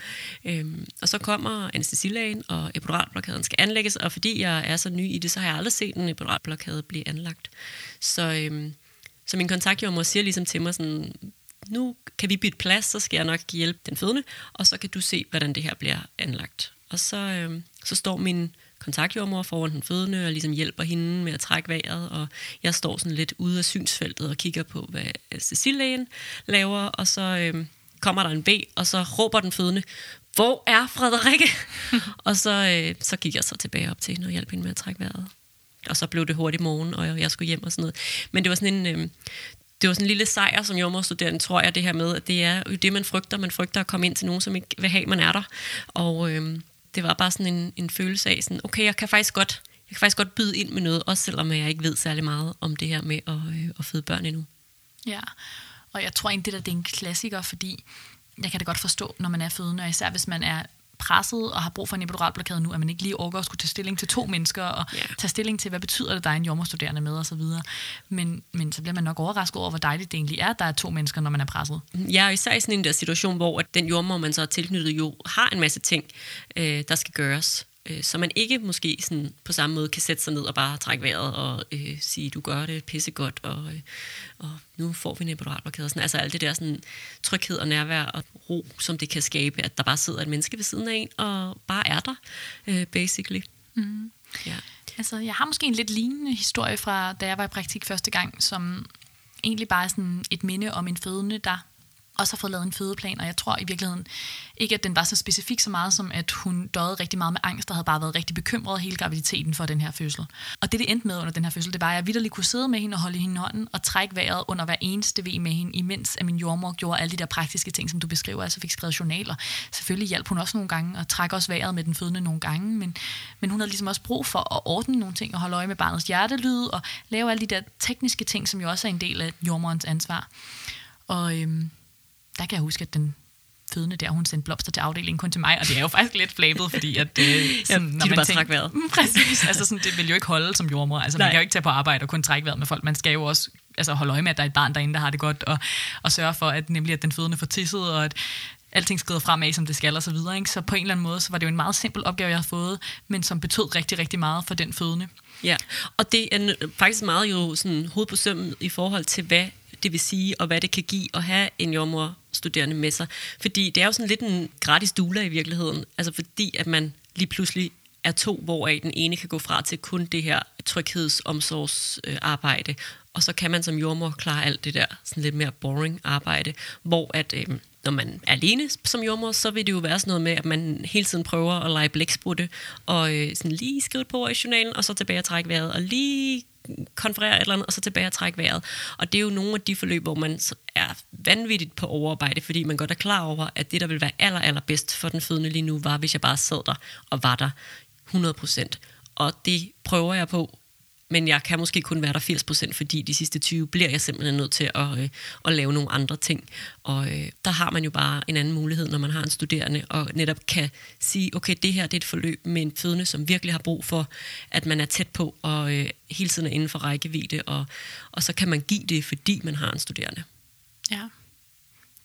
Øhm, og så kommer anestesilægen, og epiduralblokaden skal anlægges, og fordi jeg er så ny i det, så har jeg aldrig set en epiduralblokade blive anlagt. Så, øhm, så min kontaktjordmor siger ligesom til mig sådan, nu kan vi bytte plads, så skal jeg nok hjælpe den fødende, og så kan du se, hvordan det her bliver anlagt. Og så, øhm, så står min kontaktjordmor foran den fødende og ligesom hjælper hende med at trække vejret, og jeg står sådan lidt ude af synsfeltet og kigger på, hvad Cecilie laver, og så øh, kommer der en B, og så råber den fødende, hvor er Frederikke? [laughs] og så, øh, så gik jeg så tilbage op til hende og hjalp hende med at trække vejret. Og så blev det hurtigt morgen, og jeg skulle hjem og sådan noget. Men det var sådan en, øh, det var sådan en lille sejr som jordmorstuderende, tror jeg, det her med, at det er jo det, man frygter. Man frygter at komme ind til nogen, som ikke vil have, man er der. Og, øh, det var bare sådan en, en følelse af, sådan, okay, jeg kan faktisk godt jeg kan faktisk godt byde ind med noget, også selvom jeg ikke ved særlig meget om det her med at, øh, at føde børn endnu.
Ja, og jeg tror egentlig, at det er en klassiker, fordi jeg kan da godt forstå, når man er fødende, og især hvis man er presset og har brug for en epiduralblokade nu, at man ikke lige overgår at skulle tage stilling til to mennesker, og
Ja.
tage stilling til, hvad betyder det, der er en jordmorstuderende med, og så videre. Men, men så bliver man nok overrasket over, hvor dejligt det egentlig er, at der er to mennesker, når man er presset.
Jeg er især i sådan en der situation, hvor at den jordmor, man så er tilknyttet, jo har en masse ting, øh, der skal gøres. Øh, så man ikke måske sådan på samme måde kan sætte sig ned og bare trække vejret og øh, sige, du gør det pissegodt, og, øh, og nu får vi en epiduralblokade. Sådan, altså alt det der sådan, tryghed og nærvær og ro, som det kan skabe, at der bare sidder et menneske ved siden af en og bare er der, øh, basically. Mm. Ja.
Altså, jeg har måske en lidt lignende historie fra, da jeg var i praktik første gang, som egentlig bare sådan et minde om en fødende, der også har fået lavet en fødeplan, og jeg tror i virkeligheden ikke, at den var så specifik så meget, som at hun døde rigtig meget med angst, og havde bare været rigtig bekymret hele graviditeten for den her fødsel. Og det, det endte med under den her fødsel, det var, at jeg vidderligt kunne sidde med hende og holde hende i hånden, og trække vejret under hver eneste ved med hende, imens at min jordmor gjorde alle de der praktiske ting, som du beskriver, altså fik skrevet journaler. Selvfølgelig hjalp hun også nogle gange, og trække også vejret med den fødende nogle gange, men, men hun havde ligesom også brug for at ordne nogle ting, og holde øje med barnets hjertelyd, og lave alle de der tekniske ting, som jo også er en del af jordmorens ansvar. Og øhm, der kan jeg huske, at den fødende der, hun sendte blomster til afdelingen kun til mig, og det er jo faktisk lidt flabet, fordi at... Øh,
fordi du bare trækker vejret.
Mm, Præcis, altså sådan, det vil jo ikke holde som jordmor. Altså, man
Nej.
kan jo ikke tage på arbejde og kun trække vejret med folk. Man skal jo også altså, holde øje med, at der er et barn derinde, der har det godt, og, og sørge for, at nemlig at den fødende får tisset, og at alting skrider fremad, som det skal, og så videre. Ikke? Så på en eller anden måde, så var det jo en meget simpel opgave, jeg havde fået, men som betød rigtig, rigtig meget for den fødende.
Ja, og det er faktisk meget jo sådan hoved på sømmen i forhold til, hvad det vil sige, og hvad det kan give at have en jordmorstuderende med sig. Fordi det er jo sådan lidt en gratis dula i virkeligheden. Altså fordi, at man lige pludselig er to, hvoraf den ene kan gå fra til kun det her tryghedsomsorgsarbejde, og så kan man som jordmor klare alt det der sådan lidt mere boring arbejde, hvor at øh, når man er alene som jordmor, så vil det jo være sådan noget med, at man hele tiden prøver at lege blæksprutte, og øh, sådan lige skrive på i journalen, og så tilbage og trække vejret, og lige konferere et eller andet, og så tilbage og trække vejret. Og det er jo nogle af de forløb, hvor man er vanvittigt på overarbejde, fordi man godt er klar over, at det, der vil være aller, aller bedst for den fødende lige nu, var, hvis jeg bare sad der og var der 100 procent. Og det prøver jeg på, men jeg kan måske kun være der 80 procent, fordi de sidste 20 bliver jeg simpelthen nødt til at, øh, at lave nogle andre ting. Og øh, der har man jo bare en anden mulighed, når man har en studerende, og netop kan sige, okay, det her det er et forløb med en fødende, som virkelig har brug for, at man er tæt på, og øh, hele tiden er inden for rækkevidde, og, og så kan man give det, fordi man har en studerende.
Ja.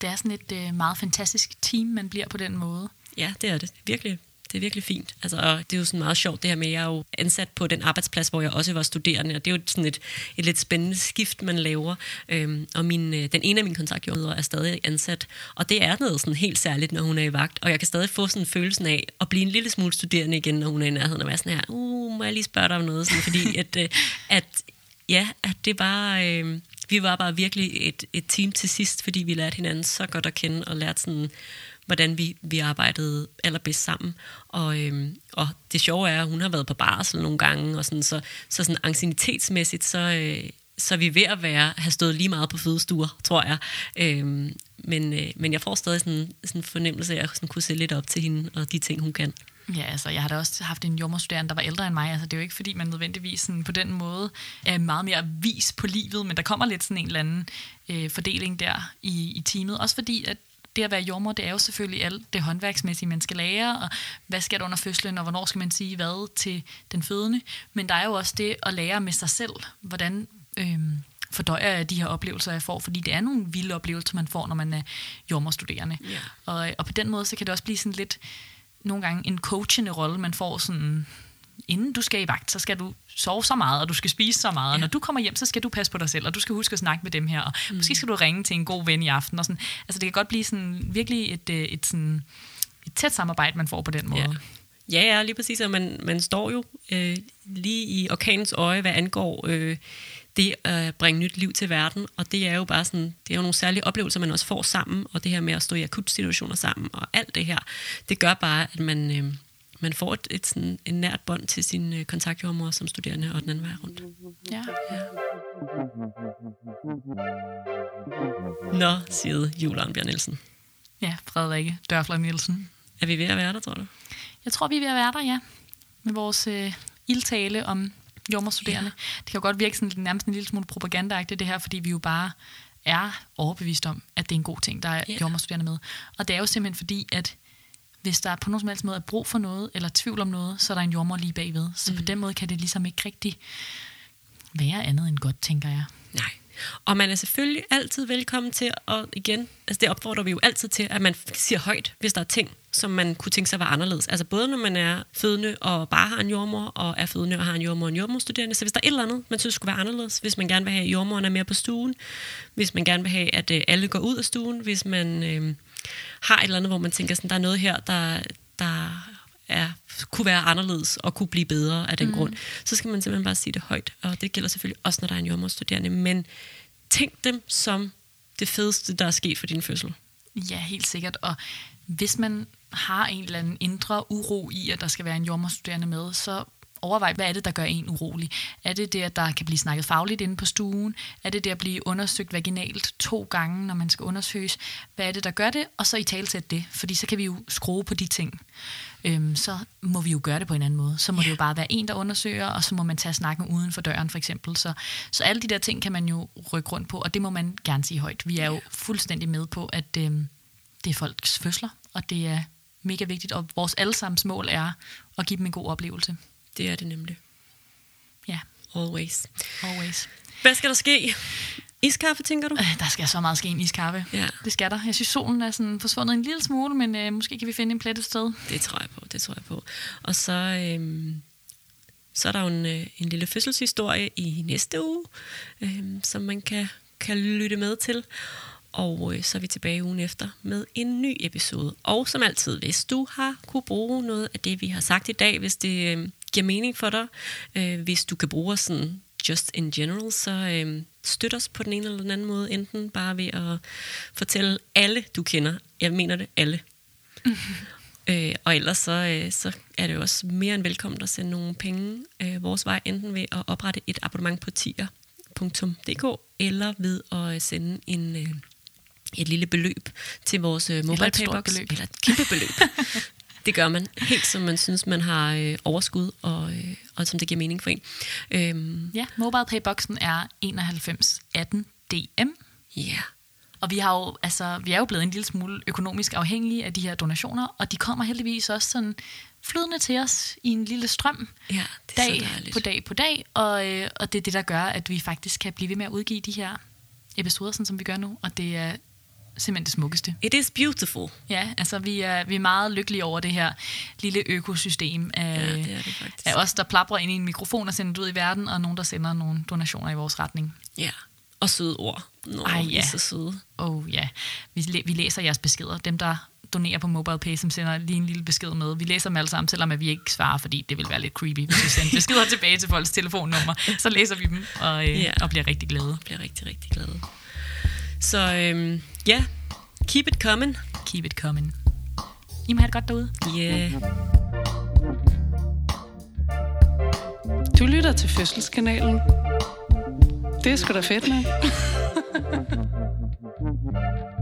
Det er sådan et øh, meget fantastisk team, man bliver på den måde.
Ja, det er det. Virkelig. Det er virkelig fint. Altså, og det er jo sådan meget sjovt det her med, at jeg er jo ansat på den arbejdsplads, hvor jeg også var studerende, og det er jo sådan et, et lidt spændende skift, man laver. Øhm, og min, øh, den ene af mine kontaktjordmødre er stadig ansat, og det er noget sådan helt særligt, når hun er i vagt, og jeg kan stadig få sådan følelsen af at blive en lille smule studerende igen, når hun er i nærheden, og være sådan her, uh, må jeg lige spørge dig om noget, sådan, fordi [laughs] at, øh, at ja, at det bare... Øh, vi var bare virkelig et, et team til sidst, fordi vi lærte hinanden så godt at kende, og lærte sådan, hvordan vi, vi arbejdede allerbedst sammen. Og, øhm, og det sjove er, at hun har været på barsel nogle gange, og sådan, så, så sådan ancienitetsmæssigt, så, øh, så er vi ved at være, have stået lige meget på fødestuer, tror jeg. Øhm, men, øh, men jeg får stadig sådan, sådan en fornemmelse af, at jeg sådan kunne se lidt op til hende, og de ting, hun kan.
Ja, altså, jeg har da også haft en jordmorstuderende, der var ældre end mig. Altså, det er jo ikke, fordi man nødvendigvis sådan, på den måde er meget mere vis på livet, men der kommer lidt sådan en eller anden øh, fordeling der i, i teamet. Også fordi, at det at være jordmor, det er jo selvfølgelig alt det håndværksmæssige, man skal lære, og hvad skal der under fødslen, og hvornår skal man sige hvad til den fødende. Men der er jo også det at lære med sig selv, hvordan øh, fordøjer jeg de her oplevelser, jeg får, fordi det er nogle vilde oplevelser, man får, når man er jordmorstuderende.
Ja.
Og, og på den måde, så kan det også blive sådan lidt, nogle gange en coachende rolle, man får sådan, inden du skal i vagt, så skal du sove så meget, og du skal spise så meget, og
Ja.
når du kommer hjem, så skal du passe på dig selv, og du skal huske at snakke med dem her, og mm. måske skal du ringe til en god ven i aften, og sådan. Altså det kan godt blive sådan, virkelig et, øh, et, sådan, et tæt samarbejde, man får på den måde.
Ja. Ja, ja, lige præcis. Og man, man står jo øh, lige i orkanens øje, hvad angår øh, det at bringe nyt liv til verden. Og det er jo bare sådan, det er jo nogle særlige oplevelser, man også får sammen. Og det her med at stå i akutsituationer sammen og alt det her, det gør bare, at man, øh, man får et, et, sådan, et nært bånd til sin øh, kontaktjordmor som studerende og den anden vej rundt.
Ja.
Nå, siger Julian Bjørn Nielsen.
ja, Frederikke Dørfler Nielsen.
Er vi ved at være der, tror du?
Jeg tror, vi er ved at være der, ja. Med vores øh, ildtale om jordmorstuderende. Ja. Det kan jo godt virke sådan nærmest en lille smule propagandaagtigt, det her, fordi vi jo bare er overbevist om, at det er en god ting, der er
Ja.
jordmorstuderende med. Og det er jo simpelthen fordi, at hvis der på nogen som helst måde er brug for noget, eller tvivl om noget, så er der en jordmor lige bagved. Så mm. på den måde kan det ligesom ikke rigtig være andet end godt, tænker jeg.
Nej. Og man er selvfølgelig altid velkommen til, og igen, altså det opfordrer vi jo altid til, at man siger højt, hvis der er ting, som man kunne tænke sig var anderledes. Altså både når man er fødende og bare har en jordmor, og er fødende og har en jordmor og en jordmorstuderende. Så hvis der er et eller andet, man synes skulle være anderledes, hvis man gerne vil have, at jordmoren er mere på stuen, hvis man gerne vil have, at øh, alle går ud af stuen, hvis man øh, har et eller andet, hvor man tænker, sådan, der er noget her, der, der er, kunne være anderledes og kunne blive bedre af den mm. grund, så skal man simpelthen bare sige det højt. Og det gælder selvfølgelig også, når der er en jordmorstuderende. Men tænk dem som det fedeste, der er sket for din fødsel.
Ja, helt sikkert. Og hvis man har en eller anden indre uro i, at der skal være en jordmorstuderende med, så overvej, hvad er det, der gør en urolig? Er det det, at der kan blive snakket fagligt inde på stuen? Er det det at blive undersøgt vaginalt to gange, når man skal undersøges? Hvad er det, der gør det? Og så i talsæt det, fordi så kan vi jo skrue på de ting. Øhm, så må vi jo gøre det på en anden måde. Så må ja. det jo bare være en, der undersøger, og så må man tage snakken uden for døren, for eksempel. Så, så alle de der ting kan man jo rykke rundt på, og det må man gerne sige højt. Vi er jo fuldstændig med på, at øhm, det er folks fødsler, og det er mega vigtigt, og vores allesammens mål er at give dem en god oplevelse.
Det er det nemlig.
Ja.
Always.
Always.
Hvad skal der ske? Iskaffe, tænker du?
Øh, der skal så meget ske en iskaffe.
Ja.
Det skal der. Jeg synes, solen er sådan forsvundet en lille smule, men øh, måske kan vi finde en plet et sted.
Det tror jeg på, det tror jeg på. Og så, øhm, så er der jo en, øh, en lille fødselshistorie i næste uge, øhm, som man kan, kan lytte med til. Og øh, så er vi tilbage ugen efter med en ny episode. Og som altid, hvis du har kunne bruge noget af det, vi har sagt i dag, hvis det øh, giver mening for dig, øh, hvis du kan bruge os sådan just in general, så øh, støt os på den ene eller den anden måde, enten bare ved at fortælle alle, du kender. Jeg mener det, alle. [laughs] Øh, og ellers så, øh, så er det jo også mere end velkommen at sende nogle penge øh, vores vej, enten ved at oprette et abonnement på tier.dk, eller ved at sende en, øh, et lille beløb til vores øh, mobile paybox.
beløb.
Eller et kæmpe beløb. [laughs] det gør man helt som man synes, man har øh, overskud, og, øh, og som det giver mening for en. Øhm,
Ja, mobile payboxen er 91 18 DM.
ja,
Og vi, har jo, altså, vi er jo blevet en lille smule økonomisk afhængige af de her donationer, og de kommer heldigvis også sådan flydende til os i en lille strøm,
ja, det er
dag
så
på dag på dag, og, øh, og det er det, der gør, at vi faktisk kan blive ved med at udgive de her episoder, sådan som vi gør nu, og det er simpelthen det smukkeste.
It is beautiful.
Ja, altså vi er, vi er meget lykkelige over det her lille økosystem af,
Ja, det er det faktisk.
af os, der plapper ind i en mikrofon og sender det ud i verden, og nogen, der sender nogle donationer i vores retning.
Ja, og søde ord. Nå,
Ej, ja.
så søde.
Og ja, vi, læ- vi læser jeres beskeder. Dem, der donerer på MobilePay, som sender lige en lille besked med. Vi læser dem alle sammen, selvom at vi ikke svarer, fordi det vil være lidt creepy, hvis vi sender beskeder [laughs] tilbage til folks telefonnummer. Så læser vi dem og, øh,
Ja.
og bliver rigtig glade.
Jeg bliver rigtig, rigtig glad. Så øhm, ja, keep it coming.
Keep it coming. I må have det godt derude.
Yeah.
Du lytter til Fødselskanalen. Det er sgu da fedt, med. [laughs]